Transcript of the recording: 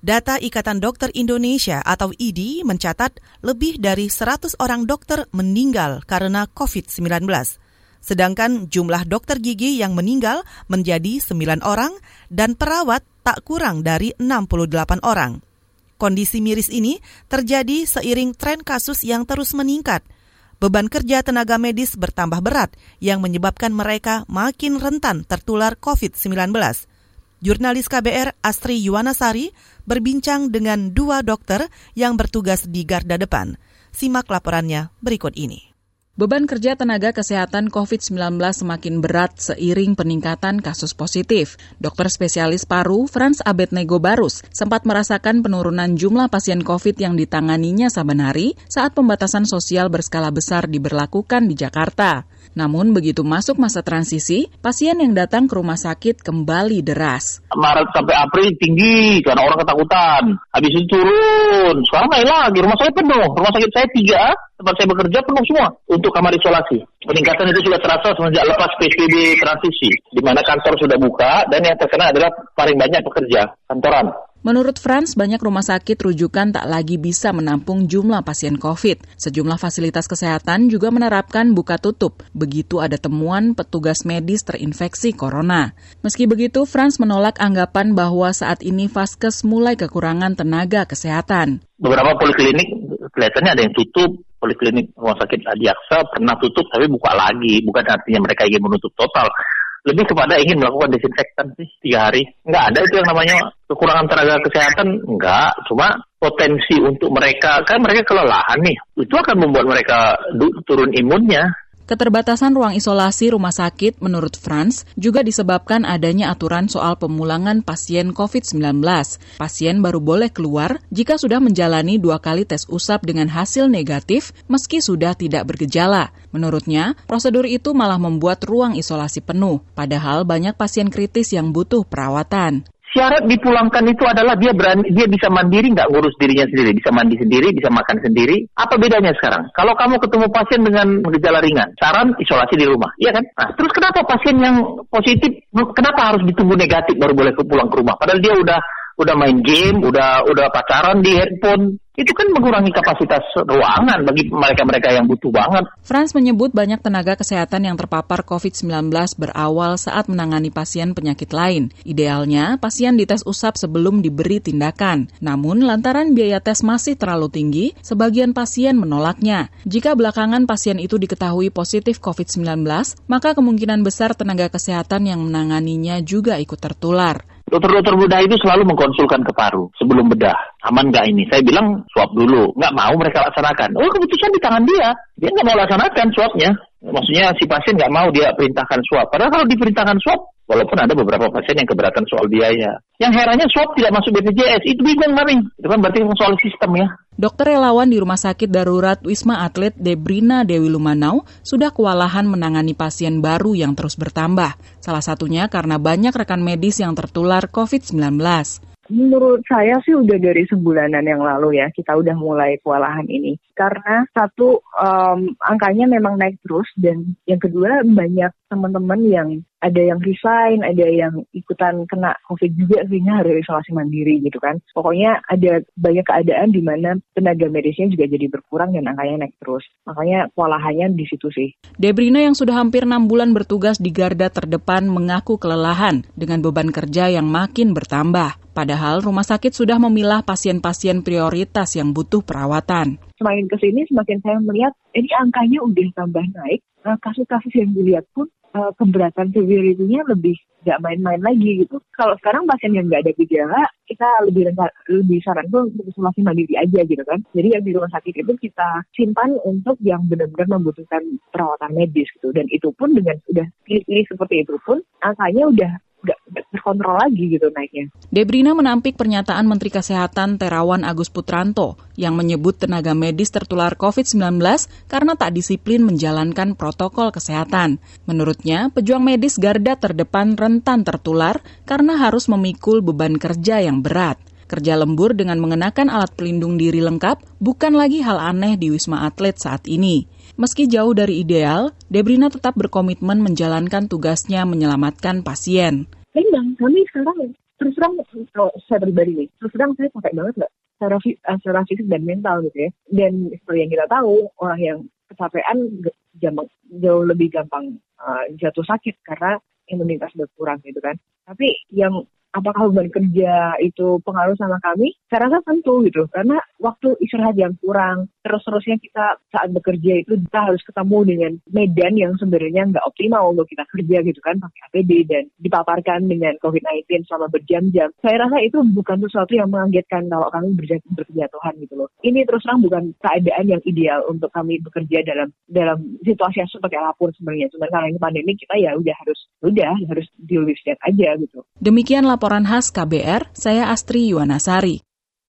Data Ikatan Dokter Indonesia atau IDI mencatat lebih dari 100 orang dokter meninggal karena COVID-19. Sedangkan jumlah dokter gigi yang meninggal menjadi 9 orang dan perawat tak kurang dari 68 orang. Kondisi miris ini terjadi seiring tren kasus yang terus meningkat. Beban kerja tenaga medis bertambah berat yang menyebabkan mereka makin rentan tertular COVID-19. Jurnalis KBR Astri Yuwanasari berbincang dengan dua dokter yang bertugas di garda depan. Simak laporannya berikut ini. Beban kerja tenaga kesehatan COVID-19 semakin berat seiring peningkatan kasus positif. Dokter spesialis paru Franz Abednego Barus sempat merasakan penurunan jumlah pasien COVID yang ditanganinya saban hari saat pembatasan sosial berskala besar diberlakukan di Jakarta. Namun begitu masuk masa transisi, pasien yang datang ke rumah sakit kembali deras. Maret sampai April tinggi karena orang ketakutan. Habis itu turun. Sekarang naik lagi. Rumah saya penuh. Rumah sakit saya tiga, tempat saya bekerja penuh semua untuk kamar isolasi. Peningkatan itu sudah terasa semenjak lepas PSBB transisi, di mana kantor sudah buka dan yang terkena adalah paling banyak pekerja kantoran. Menurut Franz, banyak rumah sakit rujukan tak lagi bisa menampung jumlah pasien COVID. Sejumlah fasilitas kesehatan juga menerapkan buka tutup begitu ada temuan petugas medis terinfeksi corona. Meski begitu, Franz menolak anggapan bahwa saat ini Vaskes mulai kekurangan tenaga kesehatan. Beberapa poliklinik kelihatannya ada yang tutup, poliklinik rumah sakit Adiaksa pernah tutup tapi buka lagi. Bukan artinya mereka ingin menutup total lebih kepada ingin melakukan desinfektan sih tiga hari. Nggak ada itu yang namanya kekurangan tenaga kesehatan, nggak. Cuma potensi untuk mereka, kan mereka kelelahan nih. Itu akan membuat mereka turun imunnya. Keterbatasan ruang isolasi rumah sakit menurut Franz juga disebabkan adanya aturan soal pemulangan pasien COVID-19. Pasien baru boleh keluar jika sudah menjalani dua kali tes usap dengan hasil negatif meski sudah tidak bergejala. Menurutnya, prosedur itu malah membuat ruang isolasi penuh, padahal banyak pasien kritis yang butuh perawatan syarat dipulangkan itu adalah dia berani dia bisa mandiri nggak ngurus dirinya sendiri? Bisa mandi sendiri bisa makan sendiri? Apa bedanya sekarang? Kalau kamu ketemu pasien dengan gejala ringan saran isolasi di rumah iya kan? Nah terus kenapa pasien yang positif kenapa harus ditunggu negatif baru boleh pulang ke rumah? Padahal dia udah udah main game udah udah pacaran di handphone itu kan mengurangi kapasitas ruangan bagi mereka-mereka yang butuh banget. Franz menyebut banyak tenaga kesehatan yang terpapar COVID-19 berawal saat menangani pasien penyakit lain. Idealnya, pasien dites usap sebelum diberi tindakan. Namun, lantaran biaya tes masih terlalu tinggi, sebagian pasien menolaknya. Jika belakangan pasien itu diketahui positif COVID-19, maka kemungkinan besar tenaga kesehatan yang menanganinya juga ikut tertular. Dokter-dokter bedah itu selalu mengkonsulkan ke paru sebelum bedah. Aman nggak ini? Saya bilang swab dulu. Nggak mau mereka laksanakan. Oh keputusan di tangan dia. Dia nggak mau laksanakan swabnya. Maksudnya si pasien nggak mau dia perintahkan swab. Padahal kalau diperintahkan swab, walaupun ada beberapa pasien yang keberatan soal biaya. Yang herannya swab tidak masuk BPJS. Itu bingung kami. Itu kan berarti soal sistem ya. Dokter relawan di Rumah Sakit Darurat Wisma Atlet Debrina Dewi Lumanau sudah kewalahan menangani pasien baru yang terus bertambah. Salah satunya karena banyak rekan medis yang tertular COVID-19. Menurut saya sih udah dari sebulanan yang lalu ya kita udah mulai kewalahan ini karena satu um, angkanya memang naik terus dan yang kedua banyak teman-teman yang ada yang resign, ada yang ikutan kena COVID juga sehingga harus isolasi mandiri gitu kan. Pokoknya ada banyak keadaan di mana tenaga medisnya juga jadi berkurang dan angkanya naik terus. Makanya kewalahannya di situ sih. Debrina yang sudah hampir enam bulan bertugas di garda terdepan mengaku kelelahan dengan beban kerja yang makin bertambah. Padahal rumah sakit sudah memilah pasien-pasien prioritas yang butuh perawatan. Semakin ke sini, semakin saya melihat ini angkanya udah tambah naik. Nah, kasus-kasus yang dilihat pun uh, keberatan severity-nya lebih nggak main-main lagi gitu. Kalau sekarang pasien yang nggak ada gejala, kita lebih lebih sarankan untuk isolasi mandiri aja gitu kan. Jadi yang di rumah sakit itu kita simpan untuk yang benar-benar membutuhkan perawatan medis gitu. Dan itu pun dengan sudah pilih-pilih seperti itu pun, angkanya udah nggak terkontrol lagi gitu naiknya. Debrina menampik pernyataan Menteri Kesehatan Terawan Agus Putranto yang menyebut tenaga medis tertular COVID-19 karena tak disiplin menjalankan protokol kesehatan. Menurutnya, pejuang medis garda terdepan rentan tertular karena harus memikul beban kerja yang berat. Kerja lembur dengan mengenakan alat pelindung diri lengkap bukan lagi hal aneh di Wisma Atlet saat ini. Meski jauh dari ideal, Debrina tetap berkomitmen menjalankan tugasnya menyelamatkan pasien. Memang kami sekarang terus terang kalau saya pribadi nih, terus terang saya pakai banget nggak secara, eh, secara fisik dan mental gitu ya. Dan seperti yang kita tahu, orang yang kecapean jauh lebih gampang uh, jatuh sakit karena imunitas berkurang gitu kan. Tapi yang apakah beban kerja itu pengaruh sama kami? Saya rasa tentu gitu, karena waktu istirahat yang kurang, terus-terusnya kita saat bekerja itu kita harus ketemu dengan medan yang sebenarnya nggak optimal untuk kita kerja gitu kan, pakai APD dan dipaparkan dengan COVID-19 selama berjam-jam. Saya rasa itu bukan sesuatu yang mengagetkan kalau kami berjatuhan gitu loh. Ini terus terang bukan keadaan yang ideal untuk kami bekerja dalam dalam situasi yang seperti apa pun sebenarnya. Cuma karena ini pandemi kita ya udah harus udah harus deal with that aja gitu. Demikian laporan khas KBR, saya Astri Yuwanasari.